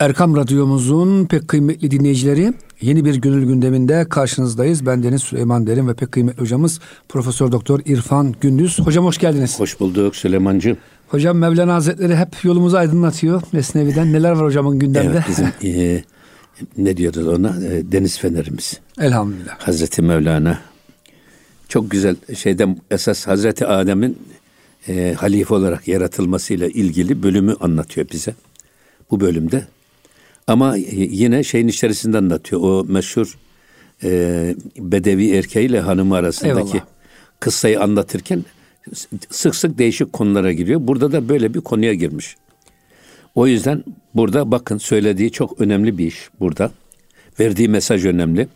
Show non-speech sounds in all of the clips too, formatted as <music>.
Erkam Radyomuzun pek kıymetli dinleyicileri yeni bir gönül gündeminde karşınızdayız. Ben Deniz Süleyman Derin ve pek kıymetli hocamız Profesör Doktor İrfan Gündüz. Hocam hoş geldiniz. Hoş bulduk Süleymancığım. Hocam Mevlana Hazretleri hep yolumuzu aydınlatıyor. Mesnevi'den neler var hocamın gündemde? Evet bizim e, ne diyoruz ona e, deniz fenerimiz. Elhamdülillah. Hazreti Mevlana. Çok güzel şeyden esas Hazreti Adem'in e, halife olarak yaratılmasıyla ilgili bölümü anlatıyor bize. Bu bölümde ama yine şeyin içerisinde anlatıyor. O meşhur e, Bedevi erkeğiyle hanımı arasındaki Eyvallah. kıssayı anlatırken sık sık değişik konulara giriyor. Burada da böyle bir konuya girmiş. O yüzden burada bakın söylediği çok önemli bir iş burada. Verdiği mesaj önemli.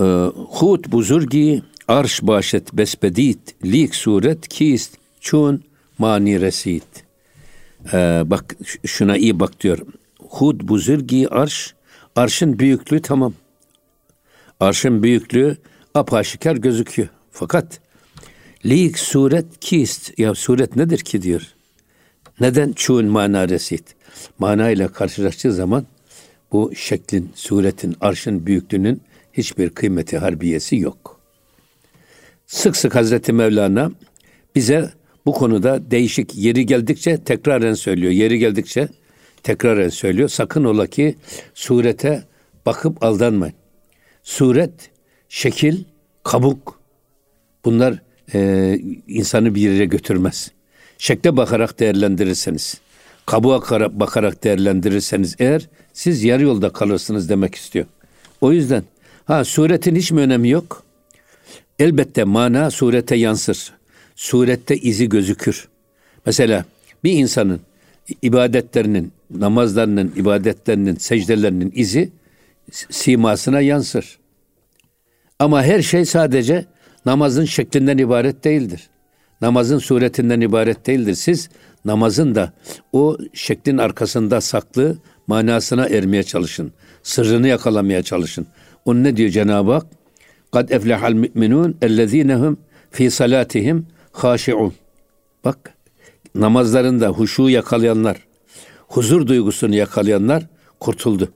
Ee, Hud buzurgi arş başet besbedit lik suret kist çun mani resit. Ee, bak şuna iyi bak diyor. Hud buzurgi arş arşın büyüklüğü tamam. Arşın büyüklüğü apaşikar gözüküyor. Fakat lik suret kist ya suret nedir ki diyor. Neden çuğun mana resit? Mana ile karşılaştığı zaman bu şeklin, suretin, arşın büyüklüğünün hiçbir kıymeti harbiyesi yok. Sık sık Hazreti Mevlana bize bu konuda değişik yeri geldikçe tekraren söylüyor. Yeri geldikçe tekraren söylüyor. Sakın ola ki surete bakıp aldanmayın. Suret, şekil, kabuk bunlar e, insanı bir yere götürmez. Şekle bakarak değerlendirirseniz, kabuğa bakarak değerlendirirseniz eğer siz yarı yolda kalırsınız demek istiyor. O yüzden ha suretin hiç mi önemi yok? Elbette mana surete yansır. Surette izi gözükür. Mesela bir insanın ibadetlerinin, namazlarının, ibadetlerinin, secdelerinin izi simasına yansır. Ama her şey sadece namazın şeklinden ibaret değildir. Namazın suretinden ibaret değildir. Siz namazın da o şeklin arkasında saklı manasına ermeye çalışın. Sırrını yakalamaya çalışın. Onun ne diyor Cenab-ı Hak? Kad eflehal müminun ellezinehum fi salatihim haşi'un. Bak namazlarında huşu yakalayanlar, huzur duygusunu yakalayanlar kurtuldu.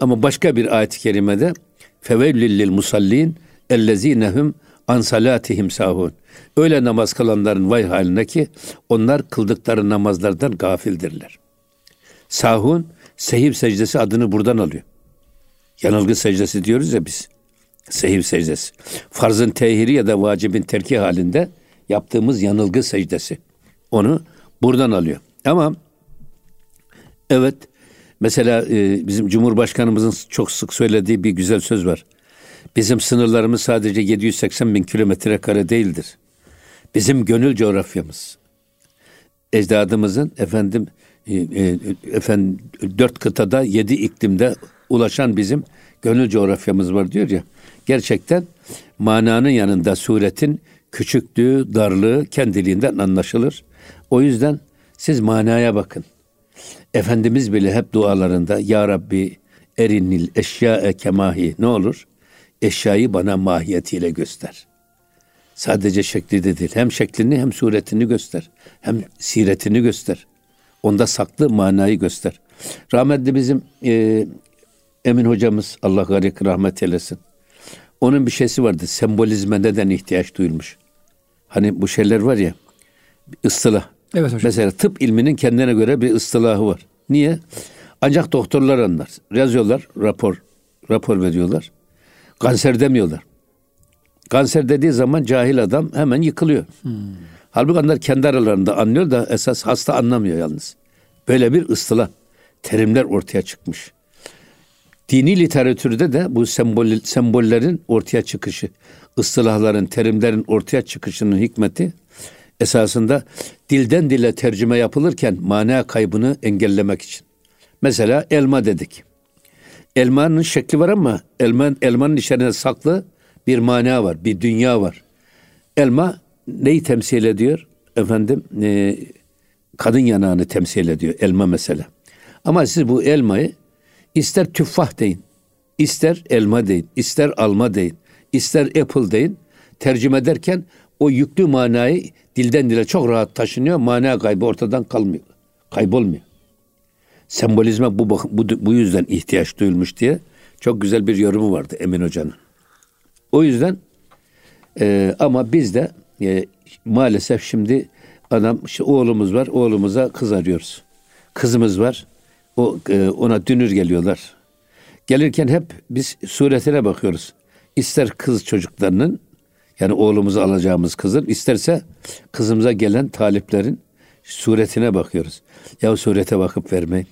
Ama başka bir ayet-i kerimede fevellil musallin ellezinehum an salatihim sahun. Öyle namaz kılanların vay haline ki onlar kıldıkları namazlardan gafildirler. Sahun sehiv secdesi adını buradan alıyor. Yanılgı secdesi diyoruz ya biz. Sehiv secdesi. Farzın tehiri ya da vacibin terki halinde yaptığımız yanılgı secdesi. Onu buradan alıyor. Ama evet mesela e, bizim Cumhurbaşkanımızın çok sık söylediği bir güzel söz var. Bizim sınırlarımız sadece 780 bin kilometre kare değildir. Bizim gönül coğrafyamız. Ecdadımızın efendim e, e, efendim dört kıtada yedi iklimde ulaşan bizim gönül coğrafyamız var diyor ya. Gerçekten mananın yanında suretin küçüklüğü, darlığı kendiliğinden anlaşılır. O yüzden siz manaya bakın. Efendimiz bile hep dualarında Ya Rabbi erinil eşya kemahi ne olur? eşyayı bana mahiyetiyle göster. Sadece şekli de değil. Hem şeklini hem suretini göster. Hem siretini göster. Onda saklı manayı göster. Rahmetli bizim e, Emin hocamız Allah garik rahmet eylesin. Onun bir şeysi vardı. Sembolizme neden ihtiyaç duyulmuş? Hani bu şeyler var ya ıstılah. Evet hocam. Mesela tıp ilminin kendine göre bir ıstılahı var. Niye? Ancak doktorlar anlar. Yazıyorlar, rapor rapor veriyorlar. Kanser demiyorlar. Kanser dediği zaman cahil adam hemen yıkılıyor. Hmm. Halbuki onlar kendi aralarında anlıyor da esas hasta anlamıyor yalnız. Böyle bir ıstıla terimler ortaya çıkmış. Dini literatürde de bu sembol, sembollerin ortaya çıkışı, ıstılahların, terimlerin ortaya çıkışının hikmeti esasında dilden dile tercüme yapılırken mana kaybını engellemek için. Mesela elma dedik. Elmanın şekli var ama elman, elmanın içerisinde saklı bir mana var, bir dünya var. Elma neyi temsil ediyor? Efendim e, kadın yanağını temsil ediyor elma mesela. Ama siz bu elmayı ister tüffah deyin, ister elma deyin, ister alma deyin, ister apple deyin. Tercüme ederken o yüklü manayı dilden dile çok rahat taşınıyor. Mana kaybı ortadan kalmıyor. Kaybolmuyor. sembolizme bu, bu, bu yüzden ihtiyaç duyulmuş diye çok güzel bir yorumu vardı Emin Hoca'nın. O yüzden e, ama biz de e, maalesef şimdi adam işte oğlumuz var oğlumuza kız arıyoruz. Kızımız var o e, ona dünür geliyorlar. Gelirken hep biz suretine bakıyoruz. İster kız çocuklarının yani oğlumuzu alacağımız kızın isterse kızımıza gelen taliplerin suretine bakıyoruz. Ya surete bakıp vermeyin.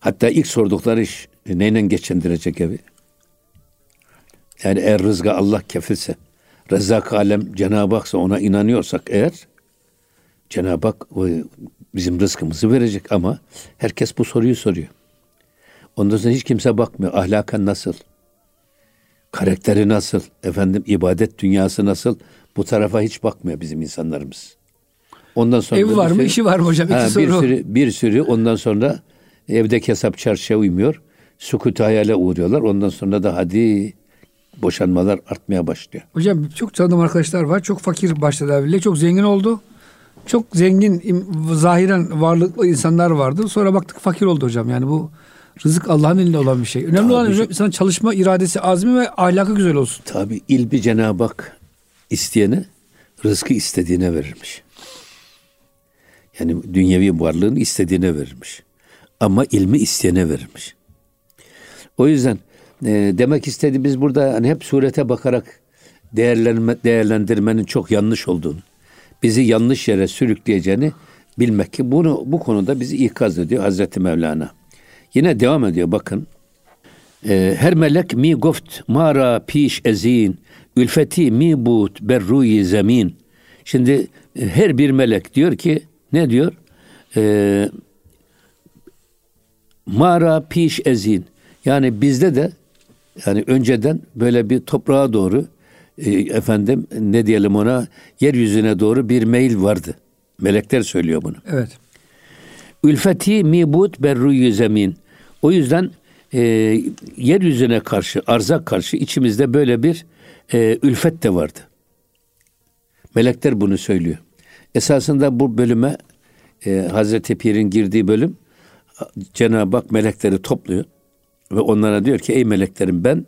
Hatta ilk sordukları iş neyle geçindirecek evi? Yani eğer rızka Allah kefilse, Rezzak alem Cenab-ı Hak'sa ona inanıyorsak eğer Cenab-ı Hak bizim rızkımızı verecek ama herkes bu soruyu soruyor. Ondan sonra hiç kimse bakmıyor. Ahlakan nasıl? Karakteri nasıl? Efendim ibadet dünyası nasıl? Bu tarafa hiç bakmıyor bizim insanlarımız. Ondan sonra ev var mı, işi var mı hocam? İki ha, soru. Bir sürü, bir sürü ondan sonra evdeki hesap çarşıya uymuyor. Sukut hayale uğruyorlar. Ondan sonra da hadi boşanmalar artmaya başlıyor. Hocam çok tanıdığım arkadaşlar var. Çok fakir başladı evliyle. Çok zengin oldu. Çok zengin, zahiren varlıklı insanlar vardı. Sonra baktık fakir oldu hocam. Yani bu rızık Allah'ın elinde olan bir şey. Önemli Tabii olan hocam insan çalışma iradesi, azmi ve ahlakı güzel olsun. Tabii ilbi Cenab-ı Hak isteyene rızkı istediğine verirmiş. Yani dünyevi varlığını istediğine verirmiş. Ama ilmi isteyene verirmiş. O yüzden e, demek istediğimiz burada hani hep surete bakarak değerlenme, değerlendirmenin çok yanlış olduğunu, bizi yanlış yere sürükleyeceğini bilmek ki bunu bu konuda bizi ikaz ediyor Hazreti Mevlana. Yine devam ediyor bakın. E, her melek mi goft mara piş ezin ülfeti mi but berruyi zemin. Şimdi e, her bir melek diyor ki ne diyor? E, mara piş ezin. Yani bizde de yani önceden böyle bir toprağa doğru e, efendim ne diyelim ona yeryüzüne doğru bir meyil vardı. Melekler söylüyor bunu. Evet. Ülfeti mibut berruyu zemin. O yüzden e, yeryüzüne karşı, arza karşı içimizde böyle bir e, ülfet de vardı. Melekler bunu söylüyor. Esasında bu bölüme e, Hazreti Pir'in girdiği bölüm Cenab-ı Hak melekleri topluyor. Ve onlara diyor ki ey meleklerim ben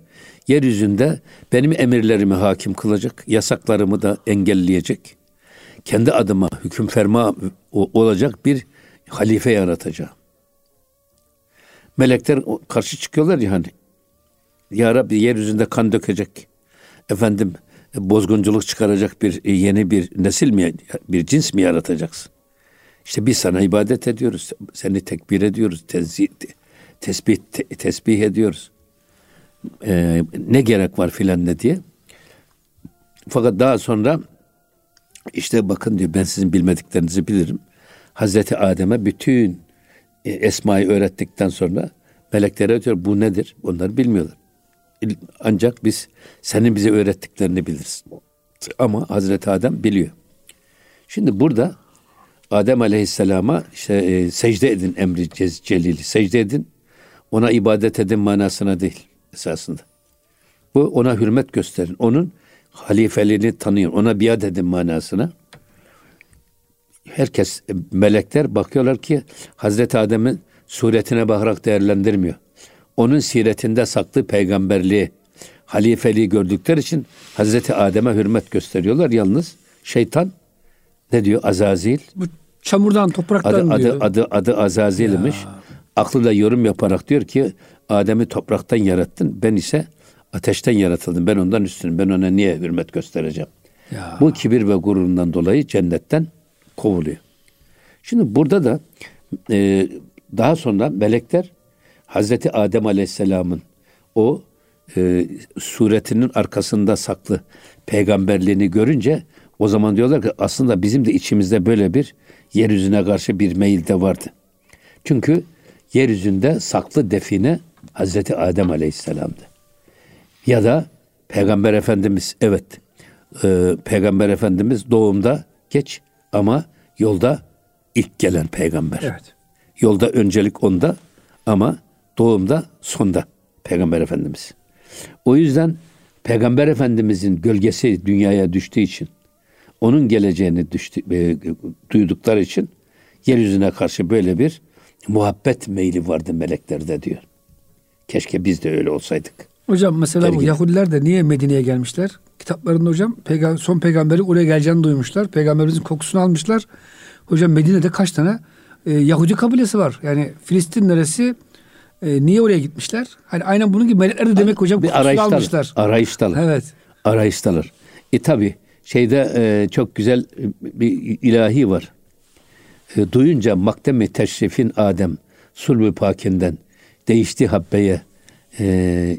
yeryüzünde benim emirlerimi hakim kılacak, yasaklarımı da engelleyecek, kendi adıma hüküm ferma olacak bir halife yaratacağım. Melekler karşı çıkıyorlar ya hani. Ya Rabbi yeryüzünde kan dökecek. Efendim bozgunculuk çıkaracak bir yeni bir nesil mi, bir cins mi yaratacaksın? İşte biz sana ibadet ediyoruz. Seni tekbir ediyoruz. Tenzih, tesbih te, tesbih ediyoruz. Ee, ne gerek var filan ne diye. Fakat daha sonra işte bakın diyor ben sizin bilmediklerinizi bilirim. Hazreti Adem'e bütün e, esmayı öğrettikten sonra meleklere diyor bu nedir? Onları bilmiyorlar. Ancak biz senin bize öğrettiklerini biliriz. Ama Hazreti Adem biliyor. Şimdi burada Adem Aleyhisselam'a işte e, secde edin emri celili. Secde edin ona ibadet edin manasına değil esasında. Bu ona hürmet gösterin. Onun halifeliğini tanıyın. Ona biat edin manasına. Herkes, melekler bakıyorlar ki Hazreti Adem'in suretine bakarak değerlendirmiyor. Onun siretinde saklı peygamberliği, halifeliği gördükleri için Hazreti Adem'e hürmet gösteriyorlar. Yalnız şeytan ne diyor? Azazil. Bu çamurdan, topraktan adı, diyor. Adı, adı, adı Azazil'miş. Ya aklıyla yorum yaparak diyor ki Adem'i topraktan yarattın ben ise ateşten yaratıldım. Ben ondan üstünüm. Ben ona niye hürmet göstereceğim? Ya. Bu kibir ve gururundan dolayı cennetten kovuluyor. Şimdi burada da e, daha sonra melekler Hazreti Adem Aleyhisselam'ın o e, suretinin arkasında saklı peygamberliğini görünce o zaman diyorlar ki aslında bizim de içimizde böyle bir yeryüzüne karşı bir meyil de vardı. Çünkü yeryüzünde saklı define Hazreti Adem Aleyhisselam'dı. Ya da Peygamber Efendimiz evet e, Peygamber Efendimiz doğumda geç ama yolda ilk gelen peygamber. Evet. Yolda öncelik onda ama doğumda sonda Peygamber Efendimiz. O yüzden Peygamber Efendimizin gölgesi dünyaya düştüğü için onun geleceğini düştü, e, duydukları için yeryüzüne karşı böyle bir muhabbet meyli vardı meleklerde diyor. Keşke biz de öyle olsaydık. Hocam mesela bu Gergin. Yahudiler de niye Medine'ye gelmişler? Kitaplarında hocam peyga- son peygamberi oraya geleceğini duymuşlar. Peygamberimizin kokusunu almışlar. Hocam Medine'de kaç tane e, Yahudi kabilesi var? Yani Filistin neresi? E, niye oraya gitmişler? Hani aynen bunun gibi melekler de demek hocam Bir arayıştalar. almışlar. Arayıştalar. Evet. Arayıştalar. E tabi şeyde e, çok güzel bir ilahi var. E, duyunca makdemi teşrifin Adem sulbü pakinden değişti habbeye e,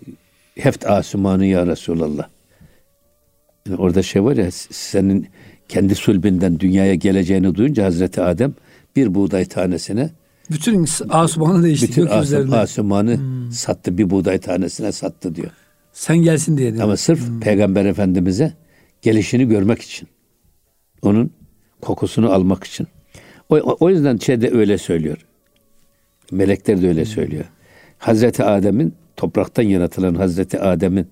heft asumanı ya Resulallah. Orada şey var ya senin kendi sulbinden dünyaya geleceğini duyunca Hazreti Adem bir buğday tanesine Bütün asumanı değişti. bütün asum, asumanı sattı bir buğday tanesine sattı diyor. Sen gelsin diye. diyor. Ama sırf Peygamber Efendimiz'e gelişini görmek için. Onun kokusunu almak için. O, o- yüzden şeyde öyle söylüyor. Melekler de öyle söylüyor. Hazreti Adem'in topraktan yaratılan Hazreti Adem'in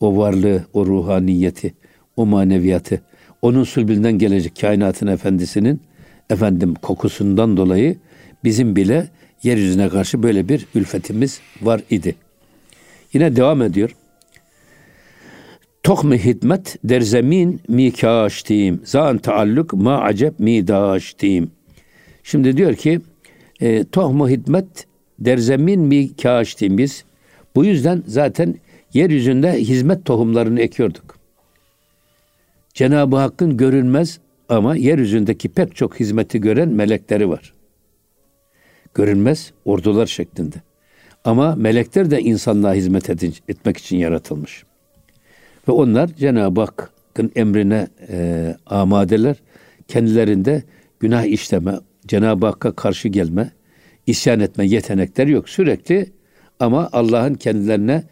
o varlığı, o ruhaniyeti, o maneviyatı, onun sülbünden gelecek kainatın efendisinin efendim kokusundan dolayı bizim bile yeryüzüne karşı böyle bir ülfetimiz var idi. Yine devam ediyor. Tohme hidmet der zemin mi kaştim. Zan taalluk ma acep mi daştim. Şimdi diyor ki e, tohmu hidmet der zemin mi kaştim biz. Bu yüzden zaten yeryüzünde hizmet tohumlarını ekiyorduk. Cenab-ı Hakk'ın görünmez ama yeryüzündeki pek çok hizmeti gören melekleri var. Görünmez ordular şeklinde. Ama melekler de insanlığa hizmet edin- etmek için yaratılmış. Ve onlar Cenab-ı Hakk'ın emrine e, amadeler. Kendilerinde günah işleme, Cenab-ı Hakk'a karşı gelme, isyan etme yetenekleri yok. Sürekli ama Allah'ın kendilerine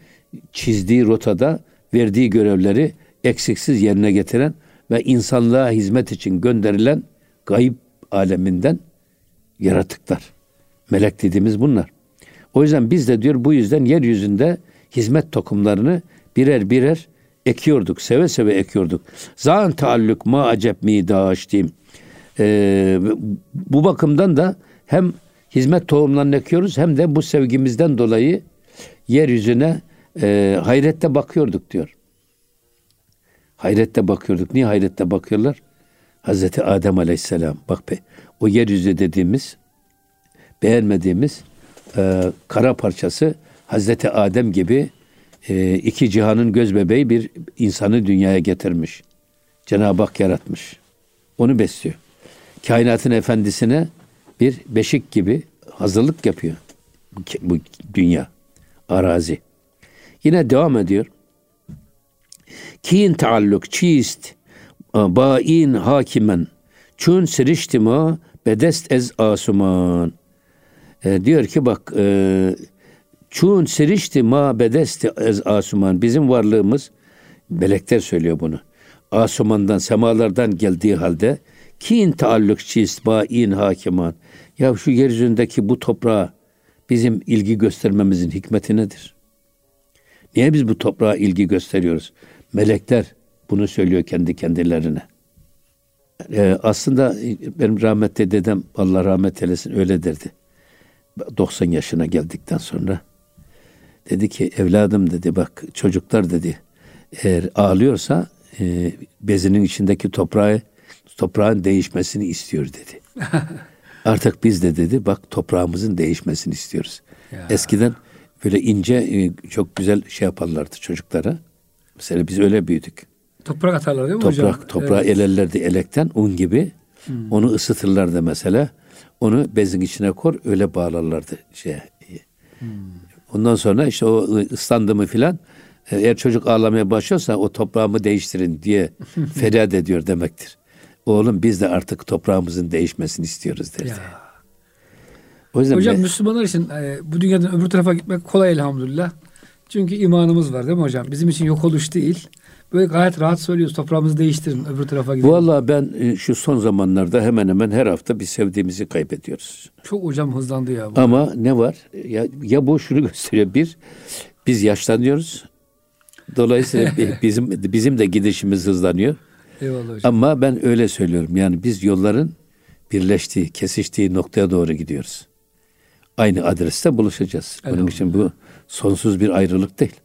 çizdiği rotada verdiği görevleri eksiksiz yerine getiren ve insanlığa hizmet için gönderilen gayb aleminden yaratıklar. Melek dediğimiz bunlar. O yüzden biz de diyor bu yüzden yeryüzünde hizmet tokumlarını birer birer ekiyorduk. Seve seve ekiyorduk. Zan taalluk ma acep mi daştim. Ee, bu bakımdan da hem hizmet tohumlarını ekiyoruz hem de bu sevgimizden dolayı yeryüzüne e, hayrette bakıyorduk diyor. Hayrette bakıyorduk. Niye hayrette bakıyorlar? Hazreti Adem Aleyhisselam. Bak be, o yeryüzü dediğimiz beğenmediğimiz e, kara parçası Hazreti Adem gibi e, iki cihanın göz bebeği bir insanı dünyaya getirmiş. Cenab-ı Hak yaratmış. Onu besliyor. Kainatın efendisine bir beşik gibi hazırlık yapıyor. Bu dünya, arazi. Yine devam ediyor. Kin taalluk çist bain hakimen çün siriştima bedest ez asuman. E, diyor ki bak e, çun sirişti ma bedesti ez asuman. Bizim varlığımız melekler söylüyor bunu. Asumandan, semalardan geldiği halde kin taalluk çist bain hakiman. Ya şu yeryüzündeki bu toprağa bizim ilgi göstermemizin hikmeti nedir? Niye biz bu toprağa ilgi gösteriyoruz? Melekler bunu söylüyor kendi kendilerine. Ee, aslında benim rahmetli dedem Allah rahmet eylesin öyle derdi. 90 yaşına geldikten sonra dedi ki evladım dedi bak çocuklar dedi eğer ağlıyorsa e, bezinin içindeki toprağı toprağın değişmesini istiyor dedi. <laughs> Artık biz de dedi bak toprağımızın değişmesini istiyoruz. Ya. Eskiden böyle ince e, çok güzel şey yaparlardı çocuklara. Mesela biz öyle büyüdük. Toprak atarlar değil mi Toprak, hocam? toprağı Evet. elerlerdi elekten un gibi. Onu ısıtırlardı mesela. Onu bezin içine kor öyle bağlarlardı şeye. Ondan sonra işte o ıslandı mı filan e, eğer çocuk ağlamaya başlıyorsa o toprağımı değiştirin diye <laughs> feryat ediyor demektir. Oğlum biz de artık toprağımızın değişmesini istiyoruz derdi. Ya. O yüzden Hocam be- Müslümanlar için e, bu dünyadan öbür tarafa gitmek kolay elhamdülillah. Çünkü imanımız var değil mi hocam? Bizim için yok oluş değil. Böyle gayet rahat söylüyoruz. Toprağımızı değiştirin öbür tarafa gidelim. Vallahi ben e, şu son zamanlarda hemen hemen her hafta bir sevdiğimizi kaybediyoruz. Çok hocam hızlandı ya. Bu. Ama ne var? Ya, ya bu şunu <laughs> gösteriyor. Bir, biz yaşlanıyoruz. Dolayısıyla bi- <laughs> bizim bizim de gidişimiz hızlanıyor. Eyvallah hocam. Ama ben öyle söylüyorum. Yani biz yolların birleştiği, kesiştiği noktaya doğru gidiyoruz. aynı adreste buluşacağız. Bunun için bu sonsuz bir ayrılık değil.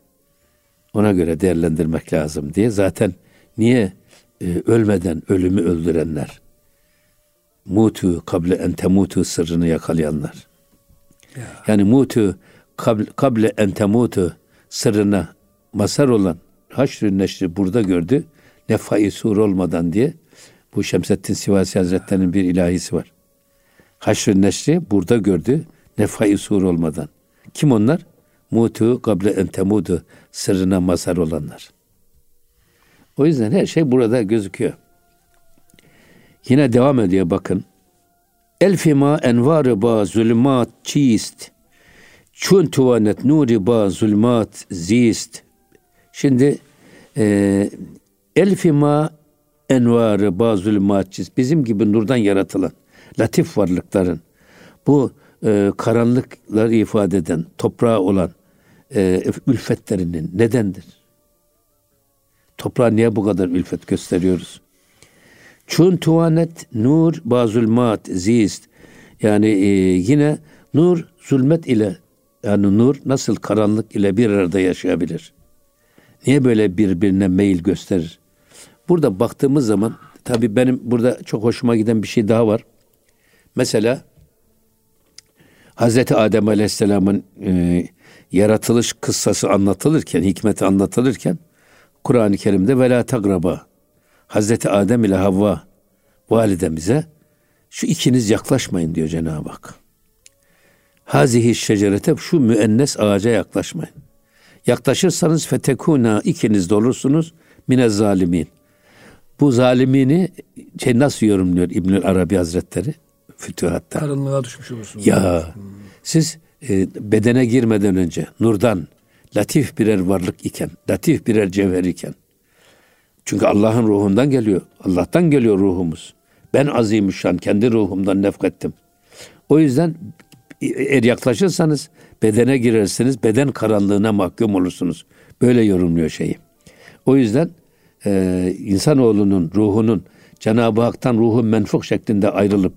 Ona göre değerlendirmek lazım diye zaten niye e, ölmeden ölümü öldürenler mutu kable en temutu sırrını yakalayanlar. Yani mutu kable, kable en temutu sırrına masar olan haşr neşri burada gördü. Nefai sur olmadan diye bu Şemsettin Sivasi Hazretleri'nin bir ilahisi var. haşr neşri burada gördü. Nefai sur olmadan. Kim onlar? Mutu kable en temutu sırrına mazhar olanlar. O yüzden her şey burada gözüküyor. Yine devam ediyor bakın. Elfima envarı ba zulmat çist. Çun tuvanet nuri ba zulmat zist. Şimdi e, elfima envarı ba zulmat çist. Bizim gibi nurdan yaratılan latif varlıkların bu e, karanlıkları ifade eden toprağa olan e, ülfetlerinin nedendir? Toprağa niye bu kadar ülfet gösteriyoruz? Çun tuvanet nur bazulmat zist. Yani e, yine nur zulmet ile yani nur nasıl karanlık ile bir arada yaşayabilir? Niye böyle birbirine meyil gösterir? Burada baktığımız zaman tabi benim burada çok hoşuma giden bir şey daha var. Mesela Hazreti Adem Aleyhisselam'ın e, yaratılış kıssası anlatılırken, hikmeti anlatılırken Kur'an-ı Kerim'de vela tagraba Hazreti Adem ile Havva validemize şu ikiniz yaklaşmayın diyor Cenab-ı Hak. Hazihi şecerete şu müennes ağaca yaklaşmayın. Yaklaşırsanız fetekuna ikiniz de olursunuz mine zalimin. Bu zalimini şey nasıl yorumluyor İbnül Arabi Hazretleri? Fütühatta. Karanlığa düşmüş olursunuz. Ya siz e, bedene girmeden önce nurdan latif birer varlık iken, latif birer cevher iken çünkü Allah'ın ruhundan geliyor. Allah'tan geliyor ruhumuz. Ben azimüşşan kendi ruhumdan nefkettim. O yüzden eğer yaklaşırsanız bedene girersiniz, beden karanlığına mahkum olursunuz. Böyle yorumluyor şeyi. O yüzden e, insanoğlunun ruhunun Cenab-ı Hak'tan ruhun menfuk şeklinde ayrılıp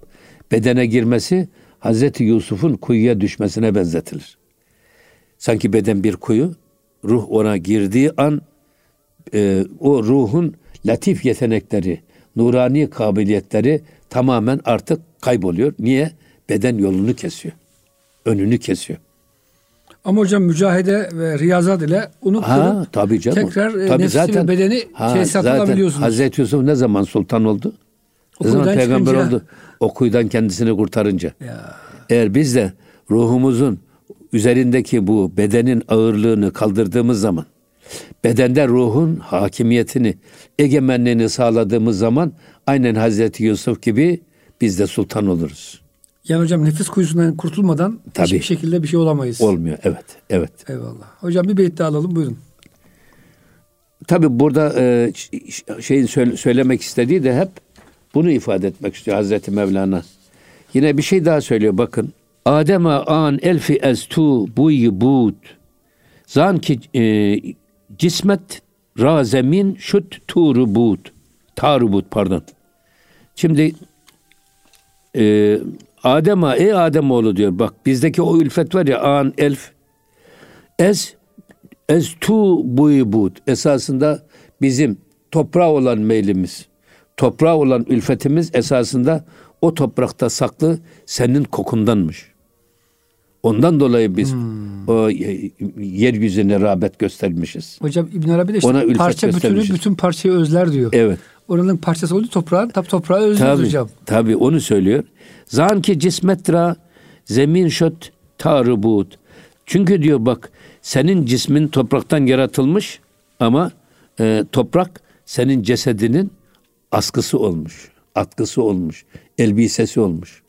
bedene girmesi Hazreti Yusuf'un kuyuya düşmesine benzetilir. Sanki beden bir kuyu, ruh ona girdiği an e, o ruhun latif yetenekleri, nurani kabiliyetleri tamamen artık kayboluyor. Niye? Beden yolunu kesiyor. Önünü kesiyor. Ama hocam mücahede ve riyazat ile onu Ha tabii canım. tekrar e, tabii nefsi ve bedeni ha, tesisat zaten alabiliyorsunuz. Hazreti Yusuf ne zaman sultan oldu? O Ne zaman peygamber çıkınca- oldu? O kuyudan kendisini kurtarınca. Ya. Eğer biz de ruhumuzun üzerindeki bu bedenin ağırlığını kaldırdığımız zaman, bedende ruhun hakimiyetini, egemenliğini sağladığımız zaman aynen Hazreti Yusuf gibi biz de sultan oluruz. Yani hocam nefis kuyusundan kurtulmadan Tabii. hiçbir şekilde bir şey olamayız. Olmuyor. Evet. Evet. Eyvallah. Hocam bir beyt daha alalım buyurun. Tabi burada e, şeyin söyle- söylemek istediği de hep bunu ifade etmek istiyor Hazreti Mevlana. Yine bir şey daha söylüyor bakın. Adem'e an elfi estu buy bud. Zan ki e, cismet razemin şut turu bud. Taru bud pardon. Şimdi e, Adem'e ey Ademoğlu diyor bak bizdeki o ülfet var ya an elf ez Ez tu buybut esasında bizim toprağa olan meylimiz, toprağa olan ülfetimiz esasında o toprakta saklı senin kokundanmış. Ondan dolayı biz o ye- yeryüzüne rağbet göstermişiz. Hocam İbn Arabi de işte Ona parça bütünü bütün parçayı özler diyor. Evet. Oranın parçası oldu toprağın. Tabi toprağı özlüyoruz Tabii, hocam. tabii onu söylüyor. Zan ki cismetra zemin şot tarubut. Çünkü diyor bak senin cismin topraktan yaratılmış ama e, toprak senin cesedinin askısı olmuş, atkısı olmuş, elbisesi olmuş.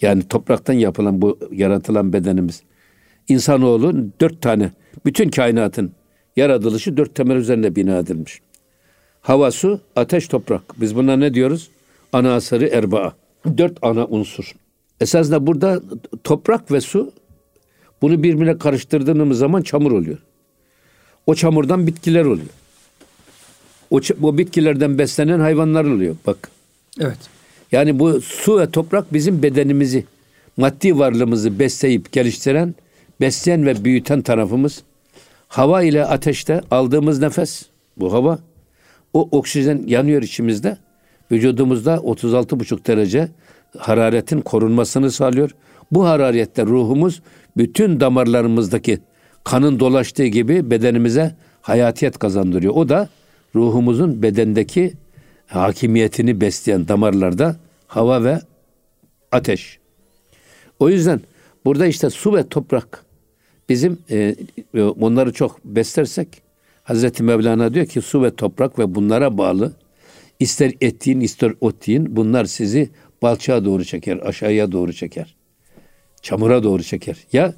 Yani topraktan yapılan bu yaratılan bedenimiz. İnsanoğlu dört tane, bütün kainatın yaratılışı dört temel üzerine bina edilmiş. Hava, su, ateş, toprak. Biz buna ne diyoruz? Ana asarı erbaa. Dört ana unsur. Esasında burada toprak ve su bunu birbirine karıştırdığımız zaman çamur oluyor. O çamurdan bitkiler oluyor. O, o bitkilerden beslenen hayvanlar oluyor. Bak. Evet. Yani bu su ve toprak bizim bedenimizi maddi varlığımızı besleyip geliştiren, besleyen ve büyüten tarafımız. Hava ile ateşte aldığımız nefes, bu hava. O oksijen yanıyor içimizde. Vücudumuzda 36,5 derece hararetin korunmasını sağlıyor. Bu hararette ruhumuz bütün damarlarımızdaki kanın dolaştığı gibi bedenimize hayatiyet kazandırıyor. O da ruhumuzun bedendeki hakimiyetini besleyen damarlarda hava ve ateş. O yüzden burada işte su ve toprak bizim e, e, onları çok beslersek Hazreti Mevlana diyor ki su ve toprak ve bunlara bağlı ister et yiyin ister ot yiyin bunlar sizi balçağa doğru çeker, aşağıya doğru çeker. Çamura doğru çeker. Ya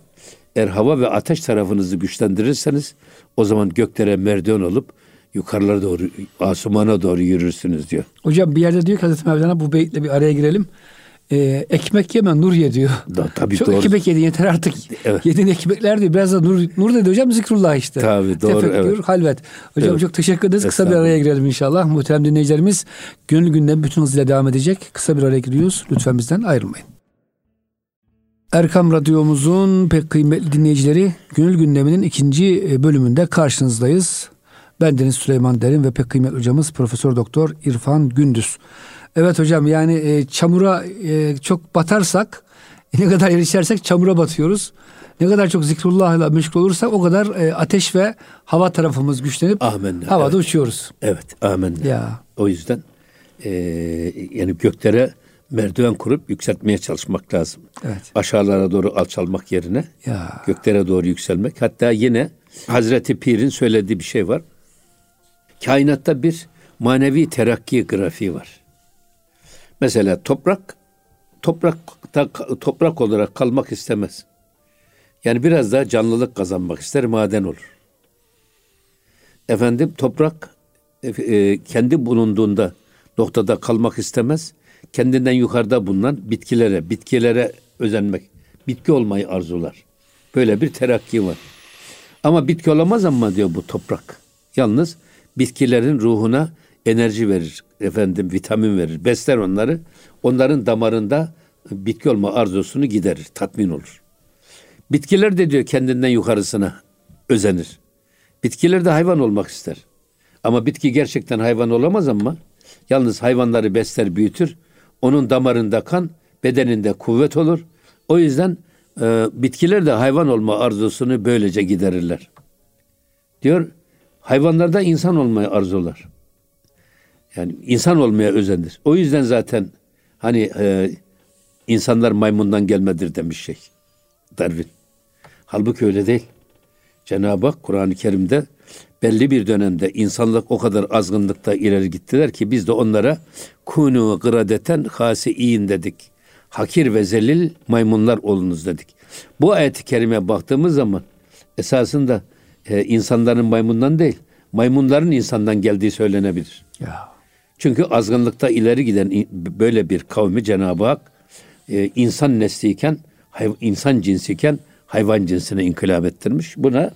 eğer hava ve ateş tarafınızı güçlendirirseniz o zaman göklere merdiven olup yukarılara doğru, asumana doğru yürürsünüz diyor. Hocam bir yerde diyor ki Hazreti Mevlana bu beyitle bir araya girelim. Ee, ekmek yeme nur ye diyor. Da, tabii Çok doğru. ekmek yedin yeter artık. Evet. Yediğin ekmekler diyor. Biraz da nur, nur dedi hocam zikrullah işte. Tabii, doğru, Tefekkür, evet. halvet. Hocam Evet. çok teşekkür ederiz. Kısa bir araya girelim inşallah. Muhterem dinleyicilerimiz gönül gündem bütün hızıyla devam edecek. Kısa bir araya giriyoruz. Lütfen bizden ayrılmayın. Erkam Radyomuzun pek kıymetli dinleyicileri Gönül Gündemi'nin ikinci e, bölümünde karşınızdayız. Ben Deniz Süleyman Derin ve pek kıymetli hocamız Profesör Doktor İrfan Gündüz. Evet hocam yani e, çamura e, çok batarsak <laughs> ne kadar erişersek çamura batıyoruz. Ne kadar çok zikrullahla meşgul olursak o kadar e, ateş ve hava tarafımız güçlenip Amenna, havada evet. uçuyoruz. Evet, amin. Ya. O yüzden e, yani göklere merdiven kurup yükseltmeye çalışmak lazım. Evet. Aşağılara doğru alçalmak yerine Ya. göklere doğru yükselmek. Hatta yine Hazreti Pir'in söylediği bir şey var. Kainatta bir manevi terakki grafiği var. Mesela toprak toprakta toprak olarak kalmak istemez. Yani biraz daha canlılık kazanmak ister, maden olur. Efendim toprak e, e, kendi bulunduğunda noktada kalmak istemez. Kendinden yukarıda bulunan bitkilere, bitkilere özenmek, bitki olmayı arzular. Böyle bir terakki var. Ama bitki olamaz ama diyor bu toprak. Yalnız bitkilerin ruhuna enerji verir, efendim vitamin verir, besler onları. Onların damarında bitki olma arzusunu giderir, tatmin olur. Bitkiler de diyor kendinden yukarısına özenir. Bitkiler de hayvan olmak ister. Ama bitki gerçekten hayvan olamaz ama yalnız hayvanları besler, büyütür. Onun damarında kan, bedeninde kuvvet olur. O yüzden e, bitkiler de hayvan olma arzusunu böylece giderirler. Diyor, hayvanlarda insan olmayı arzular. Yani insan olmaya özenir. O yüzden zaten hani e, insanlar maymundan gelmedir demiş şey Darwin. Halbuki öyle değil. Cenab-ı Hak Kur'an-ı Kerim'de belli bir dönemde insanlık o kadar azgınlıkta ileri gittiler ki biz de onlara kunu gradeten hasiin dedik. Hakir ve zelil maymunlar olunuz dedik. Bu ayet-i kerime baktığımız zaman esasında e, insanların maymundan değil, maymunların insandan geldiği söylenebilir. Ya. Çünkü azgınlıkta ileri giden böyle bir kavmi Cenab-ı Hak e, insan nesliyken, hay- insan cinsiyken hayvan cinsine inkılap ettirmiş. Buna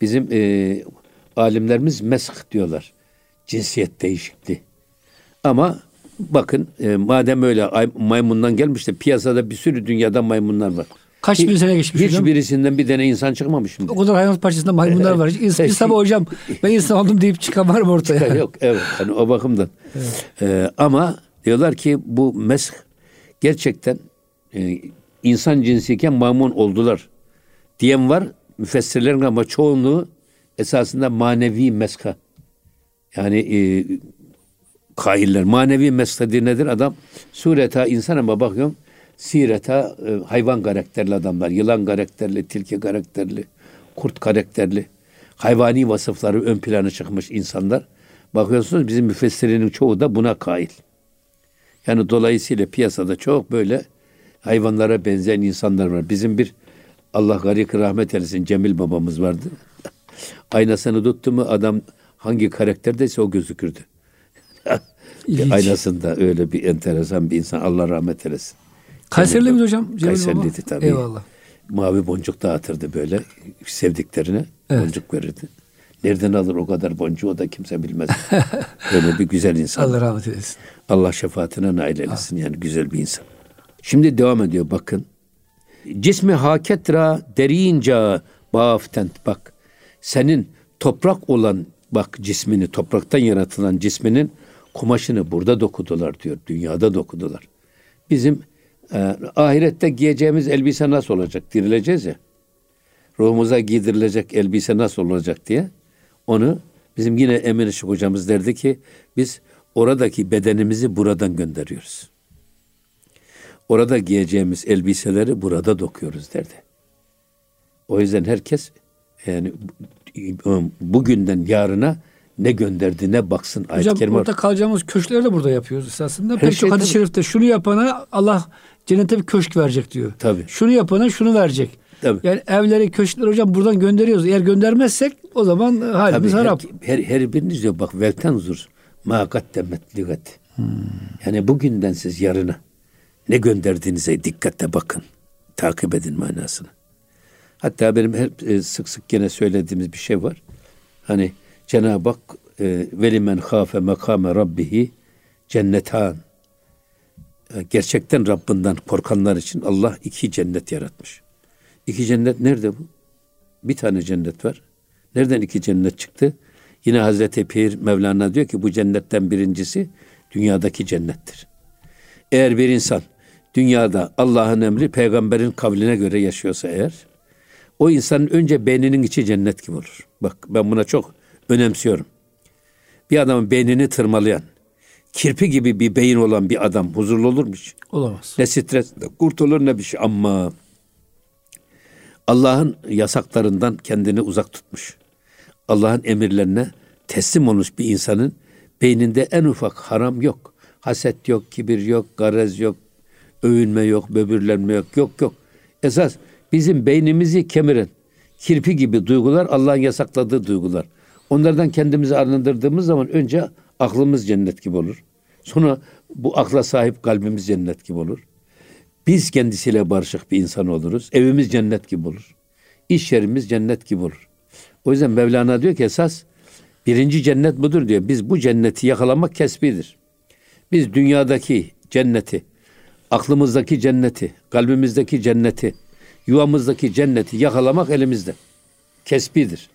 bizim e, alimlerimiz mesk diyorlar. Cinsiyet değişikliği. Ama bakın e, madem öyle ay- maymundan gelmiş de piyasada bir sürü dünyada maymunlar var. Kaç bin sene geçmiş hocam? Hiçbirisinden bir tane insan çıkmamış şimdi. O kadar hayvan parçasında maymunlar var. Hiç Şey- insan hocam <laughs> ben insan oldum deyip çıkan var mı ortaya? Yok evet hani o bakımdan. Ee, ama diyorlar ki bu mesh gerçekten e, insan cinsiyken maymun oldular diyen var müfessirlerin ama çoğunluğu esasında manevi meska. Yani e, kailler manevi meska nedir? Adam sureta insan ama bakıyorum sireta e, hayvan karakterli adamlar. Yılan karakterli, tilki karakterli, kurt karakterli. Hayvani vasıfları ön plana çıkmış insanlar. Bakıyorsunuz bizim müfessirinin çoğu da buna kail. Yani dolayısıyla piyasada çok böyle hayvanlara benzeyen insanlar var. Bizim bir Allah garik rahmet eylesin Cemil babamız vardı. <laughs> Aynasını tuttu mu adam hangi karakterdeyse o gözükürdü. <laughs> İlginç. Aynasında öyle bir enteresan bir insan. Allah rahmet eylesin. Kayseri'li Cemil mi Baba. hocam? Kayserliydi tabii. Eyvallah. Mavi boncuk dağıtırdı böyle sevdiklerine. Evet. Boncuk verirdi. Nereden alır o kadar boncuğu da kimse bilmez. <laughs> Böyle bir güzel insan. Allah Allah, rahmet eylesin. şefaatine nail eylesin. Yani güzel bir insan. Şimdi devam ediyor bakın. Cismi haketra derinca baftent bak. Senin toprak olan bak cismini topraktan yaratılan cisminin kumaşını burada dokudular diyor. Dünyada dokudular. Bizim e, ahirette giyeceğimiz elbise nasıl olacak? Dirileceğiz ya. Ruhumuza giydirilecek elbise nasıl olacak diye. Onu bizim yine Emin Işık hocamız derdi ki biz oradaki bedenimizi buradan gönderiyoruz. Orada giyeceğimiz elbiseleri burada dokuyoruz derdi. O yüzden herkes yani bugünden yarına ne gönderdi ne baksın ayet Hocam kerime. burada kalacağımız köşkleri de burada yapıyoruz esasında. Pek şey, çok hadis-i şerifte şunu yapana Allah cennete bir köşk verecek diyor. Tabii. Şunu yapana şunu verecek. Tabii. Yani evleri, köşkleri hocam buradan gönderiyoruz. Eğer göndermezsek o zaman halimiz Tabii, harap. Her, her, her biriniz diyor bak velten zur ma gaddemet ligat. Hmm. Yani bugünden siz yarına ne gönderdiğinize dikkatle bakın. Takip edin manasını. Hatta benim hep e, sık sık gene söylediğimiz bir şey var. Hani Cenab-ı Hak e, velimen hafe makame rabbihi cennetan. E, gerçekten Rabbinden korkanlar için Allah iki cennet yaratmış. İki cennet nerede bu? Bir tane cennet var. Nereden iki cennet çıktı? Yine Hazreti Pir Mevlana diyor ki bu cennetten birincisi dünyadaki cennettir. Eğer bir insan dünyada Allah'ın emri peygamberin kavline göre yaşıyorsa eğer o insanın önce beyninin içi cennet gibi olur. Bak ben buna çok önemsiyorum. Bir adamın beynini tırmalayan, kirpi gibi bir beyin olan bir adam huzurlu olur mu hiç? Olamaz. Ne stres, kurtulur ne bir şey ama Allah'ın yasaklarından kendini uzak tutmuş. Allah'ın emirlerine teslim olmuş bir insanın beyninde en ufak haram yok. Haset yok, kibir yok, garez yok, övünme yok, böbürlenme yok, yok yok. Esas bizim beynimizi kemiren kirpi gibi duygular Allah'ın yasakladığı duygular. Onlardan kendimizi arındırdığımız zaman önce aklımız cennet gibi olur. Sonra bu akla sahip kalbimiz cennet gibi olur. Biz kendisiyle barışık bir insan oluruz. Evimiz cennet gibi olur. İş yerimiz cennet gibi olur. O yüzden Mevlana diyor ki esas birinci cennet budur diyor. Biz bu cenneti yakalamak kesbidir. Biz dünyadaki cenneti, aklımızdaki cenneti, kalbimizdeki cenneti, yuvamızdaki cenneti yakalamak elimizde. Kesbidir.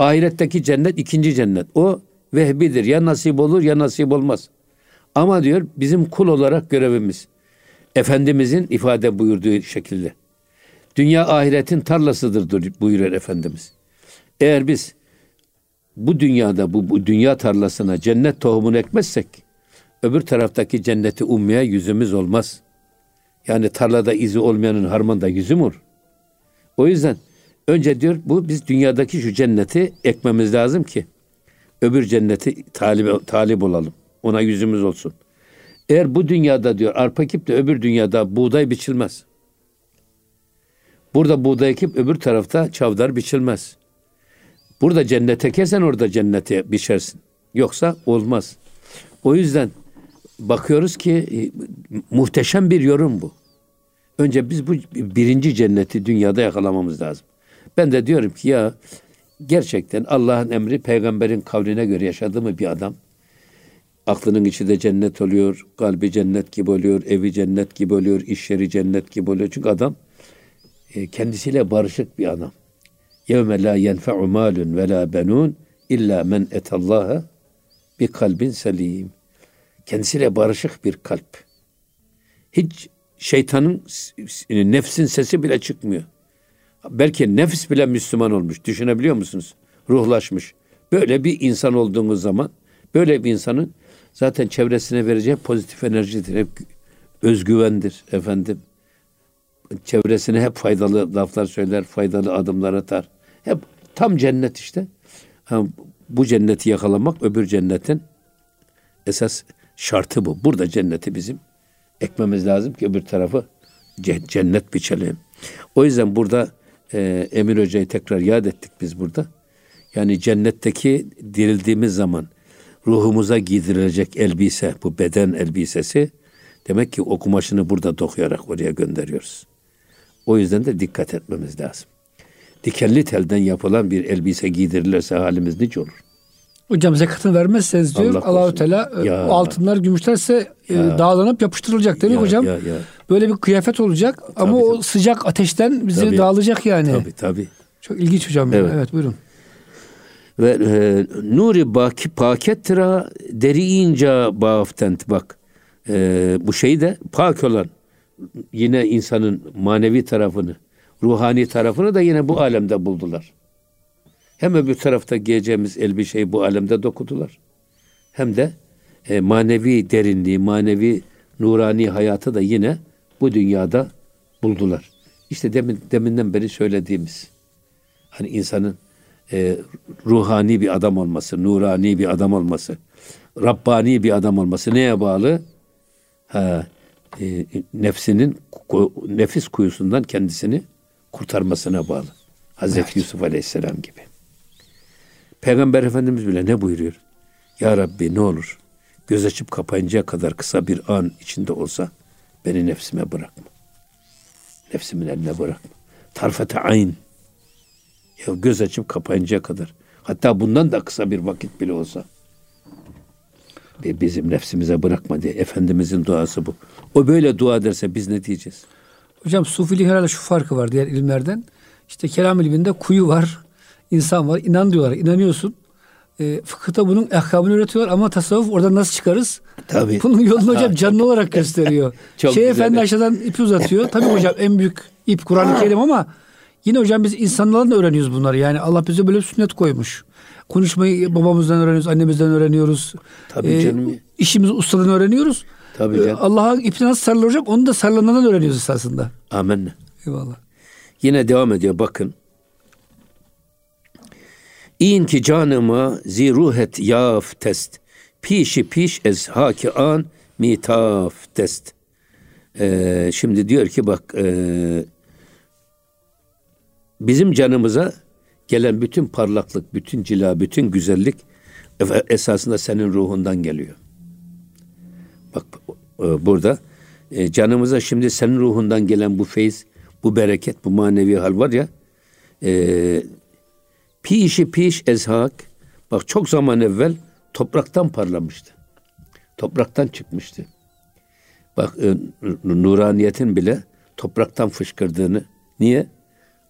Ahiretteki cennet ikinci cennet. O vehbidir. Ya nasip olur ya nasip olmaz. Ama diyor bizim kul olarak görevimiz. Efendimizin ifade buyurduğu şekilde. Dünya ahiretin tarlasıdır buyuruyor Efendimiz. Eğer biz bu dünyada bu, bu dünya tarlasına cennet tohumunu ekmezsek öbür taraftaki cenneti ummaya yüzümüz olmaz. Yani tarlada izi olmayanın harmanda yüzü mü olur? O yüzden önce diyor bu biz dünyadaki şu cenneti ekmemiz lazım ki öbür cenneti talip, talip olalım. Ona yüzümüz olsun. Eğer bu dünyada diyor arpa ekip de öbür dünyada buğday biçilmez. Burada buğday ekip öbür tarafta çavdar biçilmez. Burada cennete ekersen orada cennete biçersin. Yoksa olmaz. O yüzden bakıyoruz ki e, muhteşem bir yorum bu. Önce biz bu birinci cenneti dünyada yakalamamız lazım. Ben de diyorum ki ya gerçekten Allah'ın emri peygamberin kavline göre yaşadı mı bir adam? Aklının içi de cennet oluyor, kalbi cennet gibi oluyor, evi cennet gibi oluyor, iş yeri cennet gibi oluyor. Çünkü adam e, kendisiyle barışık bir adam. Yevme la yenfe'u malun ve la benun illa men etallaha bir kalbin selim. Kendisiyle barışık bir kalp. Hiç şeytanın, nefsin sesi bile çıkmıyor. Belki nefis bile Müslüman olmuş. Düşünebiliyor musunuz? Ruhlaşmış. Böyle bir insan olduğunuz zaman, böyle bir insanın zaten çevresine vereceği pozitif enerjidir. Hep özgüvendir efendim. Çevresine hep faydalı laflar söyler, faydalı adımlar atar. Hep tam cennet işte. bu cenneti yakalamak öbür cennetin esas şartı bu. Burada cenneti bizim ekmemiz lazım ki öbür tarafı cennet biçelim. O yüzden burada e, Emir Hoca'yı tekrar yad ettik biz burada. Yani cennetteki dirildiğimiz zaman ruhumuza giydirilecek elbise, bu beden elbisesi demek ki o kumaşını burada dokuyarak oraya gönderiyoruz. O yüzden de dikkat etmemiz lazım. Dikenli telden yapılan bir elbise giydirilirse halimiz nice olur. Hocam zekatını vermezseniz diyor Allah Allahu Teala e, ya. o altınlar gümüşlerse e, ya. dağlanıp yapıştırılacak değil mi ya, hocam? Ya, ya. Böyle bir kıyafet olacak ama Tabii, o tabii. sıcak ateşten bizi Tabii. dağılacak yani. Tabii tabii. Çok ilginç hocam. Evet, Evet. buyurun. Ve e, nuri baki pakettra deriyince baftent bak. E, bu şey de pak olan yine insanın manevi tarafını, ruhani tarafını da yine bu alemde buldular. Hem öbür tarafta giyeceğimiz elbiseyi bu alemde dokudular. Hem de e, manevi derinliği, manevi nurani hayatı da yine bu dünyada buldular. İşte demin deminden beri söylediğimiz hani insanın e, ruhani bir adam olması, nurani bir adam olması, Rabbani bir adam olması neye bağlı? Ha, e, nefsinin nefis kuyusundan kendisini kurtarmasına bağlı. Hazreti Yusuf Aleyhisselam gibi. Peygamber Efendimiz bile ne buyuruyor? Ya Rabbi ne olur göz açıp kapayıncaya kadar kısa bir an içinde olsa beni nefsime bırakma. Nefsimin eline bırakma. Tarfete ayn. Ya göz açıp kapayıncaya kadar. Hatta bundan da kısa bir vakit bile olsa. Ve bizim nefsimize bırakma diye. Efendimizin duası bu. O böyle dua ederse biz ne diyeceğiz? Hocam sufilik herhalde şu farkı var diğer ilimlerden. İşte kelam ilminde kuyu var, insan var. İnan diyorlar. inanıyorsun. E, fıkıhta bunun ahkamını öğretiyorlar ama tasavvuf oradan nasıl çıkarız? Tabii. Bunun yolunu hocam canlı olarak gösteriyor. <laughs> Çok şey güzel. efendi aşağıdan ipi uzatıyor. Tabii hocam en büyük ip Kur'an-ı Kerim ama yine hocam biz insanlardan da öğreniyoruz bunları. Yani Allah bize böyle bir sünnet koymuş. Konuşmayı babamızdan öğreniyoruz, annemizden öğreniyoruz. Tabii canım. İşimizi ustadan öğreniyoruz. Tabii Ee, canım. Allah'a ipine nasıl sarılacak onu da sarılanlardan öğreniyoruz esasında. Amenna. Eyvallah. Yine devam ediyor bakın. İn ki canıma ziruhet yaf test. Pişi piş ez haki an mitaf test. Ee, şimdi diyor ki bak e, bizim canımıza gelen bütün parlaklık, bütün cila, bütün güzellik esasında senin ruhundan geliyor. Bak e, burada e, canımıza şimdi senin ruhundan gelen bu feyiz, bu bereket, bu manevi hal var ya e, pişi piş ezhak bak çok zaman evvel topraktan parlamıştı. Topraktan çıkmıştı. Bak e, nuraniyetin bile topraktan fışkırdığını niye?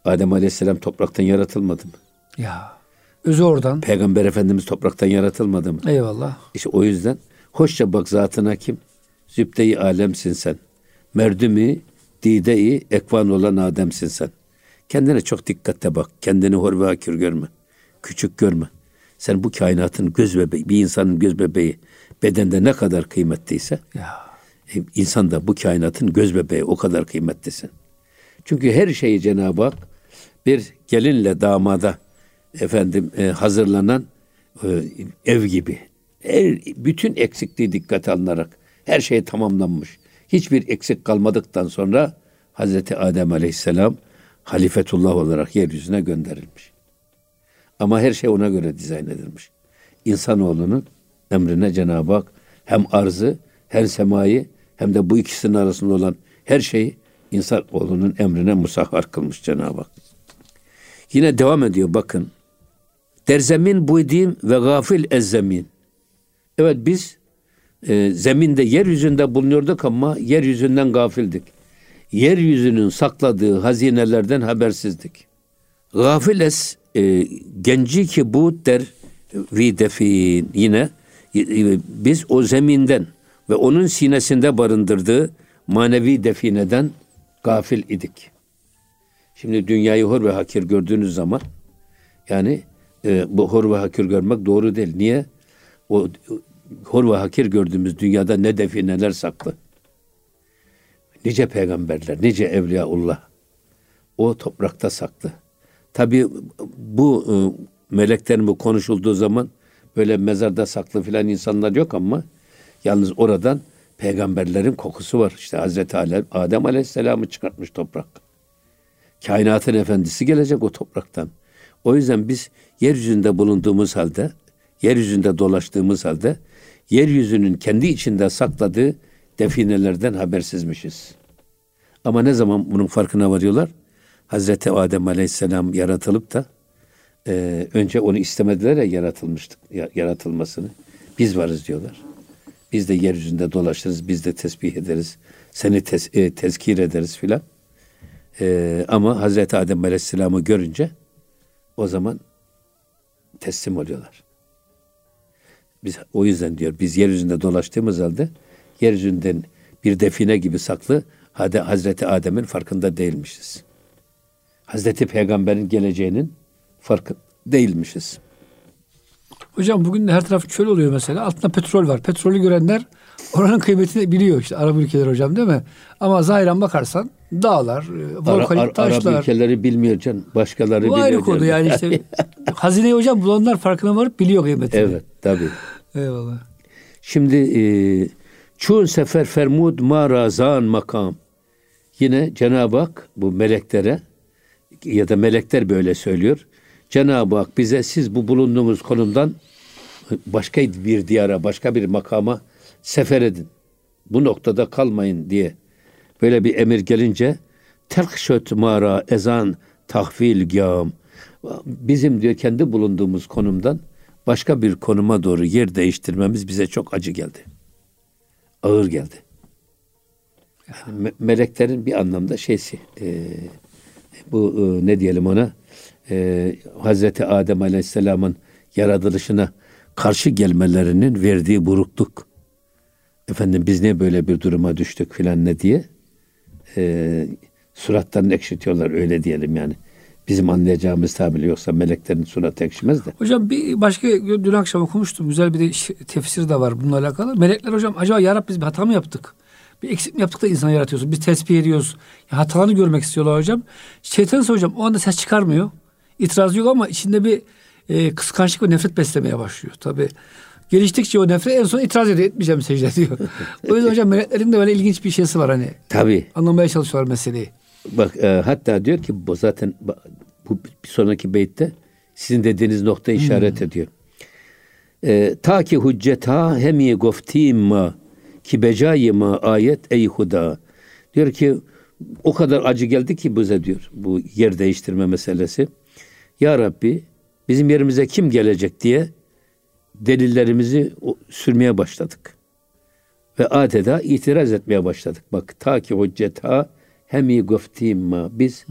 Adem Aleyhisselam topraktan yaratılmadı mı? Ya. Özü oradan. Peygamber Efendimiz topraktan yaratılmadı mı? Eyvallah. İşte o yüzden hoşça bak zatına kim? Zübde-i alemsin sen. Merdümi, dide-i ekvan olan Adem'sin sen. Kendine çok dikkatle bak. Kendini hor ve hakir görme. Küçük görme. Sen bu kainatın göz bebeği, bir insanın göz bebeği bedende ne kadar kıymetliyse Ya. e, insan da bu kainatın göz bebeği o kadar kıymetlisin. Çünkü her şeyi Cenab-ı Hak bir gelinle damada efendim e, hazırlanan e, ev gibi. Her, bütün eksikliği dikkate alınarak her şey tamamlanmış. Hiçbir eksik kalmadıktan sonra Hazreti Adem Aleyhisselam halifetullah olarak yeryüzüne gönderilmiş. Ama her şey ona göre dizayn edilmiş. İnsanoğlunun emrine Cenab-ı Hak hem arzı hem semayı hem de bu ikisinin arasında olan her şeyi insanoğlunun emrine musahhar kılmış Cenab-ı Hak. Yine devam ediyor bakın. Derzemin buydim ve gafil ez zemin. Evet biz e, zeminde yeryüzünde bulunuyorduk ama yeryüzünden gafildik. Yeryüzünün sakladığı hazinelerden habersizdik. Gafil es e, genci ki bu der vi defin yine e, biz o zeminden ve onun sinesinde barındırdığı manevi defineden gafil idik. Şimdi dünyayı hor ve hakir gördüğünüz zaman yani e, bu hor ve hakir görmek doğru değil. Niye? O hor ve hakir gördüğümüz dünyada ne defineler saklı. Nice peygamberler, nice evliyaullah. O toprakta saklı. Tabi bu e, meleklerin bu konuşulduğu zaman böyle mezarda saklı filan insanlar yok ama yalnız oradan peygamberlerin kokusu var. İşte Hazreti Adem, Adem Aleyhisselam'ı çıkartmış toprak. Kainatın efendisi gelecek o topraktan. O yüzden biz yeryüzünde bulunduğumuz halde, yeryüzünde dolaştığımız halde, yeryüzünün kendi içinde sakladığı definelerden habersizmişiz. Ama ne zaman bunun farkına varıyorlar? Hazreti Adem Aleyhisselam yaratılıp da e, önce onu istemediler ya yaratılmıştık, ya- yaratılmasını. Biz varız diyorlar. Biz de yeryüzünde dolaşırız, biz de tesbih ederiz. Seni tez, e, tezkir ederiz filan. E, ama Hazreti Adem Aleyhisselam'ı görünce o zaman teslim oluyorlar. Biz o yüzden diyor biz yeryüzünde dolaştığımız halde yeryüzünden bir define gibi saklı hadi Hazreti Adem'in farkında değilmişiz. Hazreti Peygamber'in geleceğinin farkı değilmişiz. Hocam bugün her taraf çöl oluyor mesela. Altında petrol var. Petrolü görenler oranın kıymetini biliyor işte Arap ülkeler hocam değil mi? Ama zahiren bakarsan dağlar, e, volkanik Ara, taşlar. Arap ülkeleri bilmiyor can. Başkaları Bu biliyor. ayrı konu yani işte. <laughs> hazineyi hocam bulanlar farkına varıp biliyor kıymetini. evet tabii. Eyvallah. Şimdi e, çun sefer fermud ma razan makam. Yine Cenab-ı Hak bu meleklere ya da melekler böyle söylüyor. Cenab-ı Hak bize siz bu bulunduğumuz konumdan başka bir diyara, başka bir makama sefer edin. Bu noktada kalmayın diye böyle bir emir gelince terk şöt mara ezan tahvil gam. Bizim diyor kendi bulunduğumuz konumdan başka bir konuma doğru yer değiştirmemiz bize çok acı geldi. Ağır geldi. Yani me- meleklerin bir anlamda şeysi e, bu e, ne diyelim ona e, Hazreti Adem Aleyhisselam'ın yaratılışına karşı gelmelerinin verdiği burukluk. Efendim biz niye böyle bir duruma düştük filan ne diye e, suratlarını ekşitiyorlar öyle diyelim yani. Bizim anlayacağımız tabirle yoksa meleklerin suratı ekşimez de. Hocam bir başka dün akşam okumuştum. Güzel bir de tefsir de var bununla alakalı. Melekler hocam acaba ya Rabbi biz bir hata mı yaptık? Bir eksik mi yaptık da insan yaratıyorsun? Biz tesbih ediyoruz. Ya hatalarını görmek istiyorlar hocam. Şeytan hocam o anda ses çıkarmıyor. İtiraz yok ama içinde bir e, kıskançlık ve nefret beslemeye başlıyor. Tabi geliştikçe o nefret en son itiraz ediyor. Etmeyeceğim secde diyor. <laughs> o yüzden hocam meleklerin de böyle ilginç bir şeysi var hani. Tabii. Anlamaya çalışıyorlar meseleyi. Bak e, hatta diyor ki bu zaten bu bir sonraki beytte sizin dediğiniz nokta işaret ediyor. E, ta ki hücceta hemi goftim ma ki becayi ma ayet ey huda. Diyor ki o kadar acı geldi ki bize diyor bu yer değiştirme meselesi. Ya Rabbi bizim yerimize kim gelecek diye delillerimizi sürmeye başladık. Ve adeta itiraz etmeye başladık. Bak ta ki hücceta hemi goftimma biz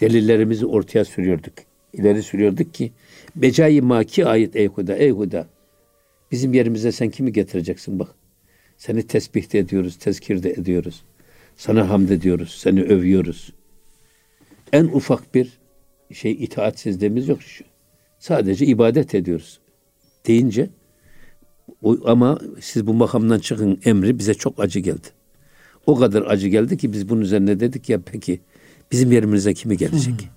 delillerimizi ortaya sürüyorduk. İleri sürüyorduk ki becai ma ki ayet ey huda ey huda bizim yerimize sen kimi getireceksin bak. Seni tesbih de ediyoruz, tezkir de ediyoruz. Sana hamd ediyoruz, seni övüyoruz. En ufak bir şey itaatsizliğimiz yok. Şu- Sadece ibadet ediyoruz deyince o, ama siz bu makamdan çıkın emri bize çok acı geldi. O kadar acı geldi ki biz bunun üzerine dedik ya peki bizim yerimize kimi gelecek?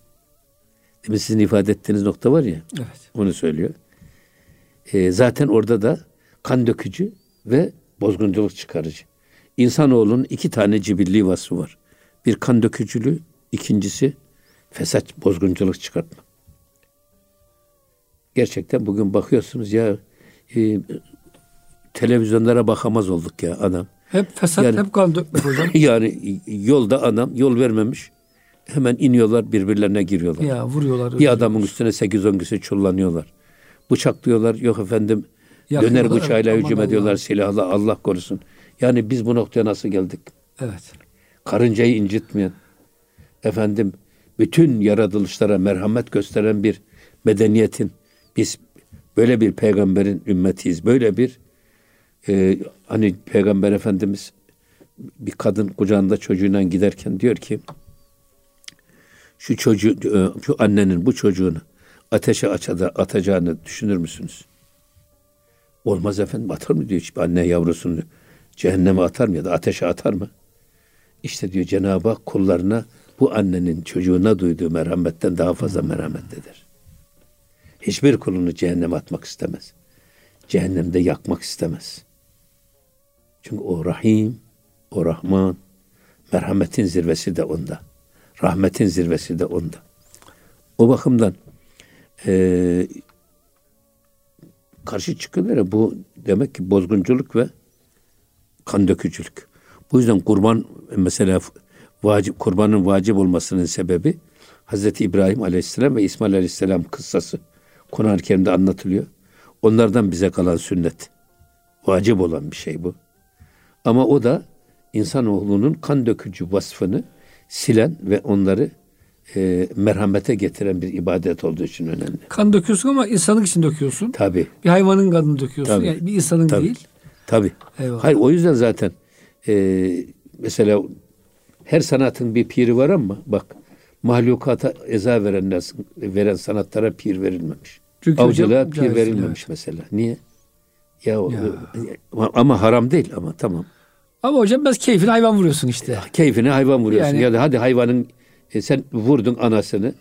Demin sizin ifade ettiğiniz nokta var ya Evet. onu söylüyor. Ee, zaten orada da kan dökücü ve bozgunculuk çıkarıcı. İnsanoğlunun iki tane cibilli vasfı var. Bir kan dökücülüğü, ikincisi fesat, bozgunculuk çıkartma. Gerçekten bugün bakıyorsunuz ya e, televizyonlara bakamaz olduk ya adam. Hep fesat, Yani- hep kan dökmek hocam. <laughs> Yani yolda adam yol vermemiş. Hemen iniyorlar birbirlerine giriyorlar. ya vuruyorlar. Bir adamın üstüne 8-10 kişi çullanıyorlar. Bıçaklıyorlar. Yok efendim Yakıyorlar, döner bıçağıyla evet, hücum ediyorlar Allah'ım. silahla Allah korusun. Yani biz bu noktaya nasıl geldik? Evet. Karıncayı incitmeyen, efendim bütün yaratılışlara merhamet gösteren bir medeniyetin, biz böyle bir peygamberin ümmetiyiz. Böyle bir e, hani peygamber efendimiz bir kadın kucağında çocuğuyla giderken diyor ki şu çocuğu e, şu annenin bu çocuğunu ateşe açada atacağını düşünür müsünüz? Olmaz efendim atar mı diyor hiçbir anne yavrusunu cehenneme atar mı ya da ateşe atar mı? İşte diyor Cenab-ı Hak kullarına bu annenin çocuğuna duyduğu merhametten daha fazla merhametlidir. Hiçbir kulunu cehenneme atmak istemez. Cehennemde yakmak istemez. Çünkü o Rahim, o Rahman, merhametin zirvesi de onda. Rahmetin zirvesi de onda. O bakımdan eee karşı ya bu demek ki bozgunculuk ve kan dökücülük. Bu yüzden kurban mesela vacip kurbanın vacip olmasının sebebi Hazreti İbrahim Aleyhisselam ve İsmail Aleyhisselam kıssası Kur'an-ı Kerim'de anlatılıyor. Onlardan bize kalan sünnet. Vacip olan bir şey bu. Ama o da insanoğlunun kan dökücü vasfını silen ve onları e, merhamete getiren bir ibadet olduğu için önemli. Kan döküyorsun ama insanlık için döküyorsun. Tabi. Bir hayvanın kanını döküyorsun. Tabii. Yani bir insanın Tabii. değil. Tabi. Hayır o yüzden zaten e, mesela her sanatın bir piri var ama bak mahlukata eza verenler veren sanatlara pir verilmemiş. Çünkü Avcılığa hocam pir verilmemiş mesela. Niye? Ya, Ya. ama- ama haram değil ama tamam. Ama hocam biraz keyfini hayvan vuruyorsun işte. Keyfine hayvan vuruyorsun. Yani- Ya da hadi hayvanın e, sen vurdun anasını.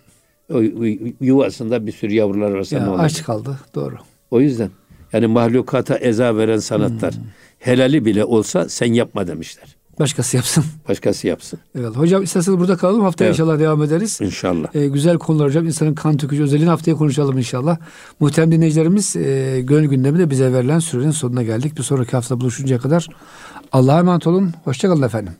O yu- yuvasında bir sürü yavrular varsa ne Ya, aç kaldı. Doğru. O yüzden yani mahlukata eza veren sanatlar Hmm. helali bile olsa sen yapma demişler. Başkası yapsın. Başkası yapsın. Evet. Hocam isterseniz burada kalalım. Haftaya Evet. inşallah devam ederiz. İnşallah. Ee, güzel konular hocam. İnsanın kan tükücü özelliğini haftaya konuşalım inşallah. Muhterem dinleyicilerimiz e, gönül gündemi de bize verilen sürenin sonuna geldik. Bir sonraki hafta buluşuncaya kadar Allah'a emanet olun. Hoşçakalın efendim.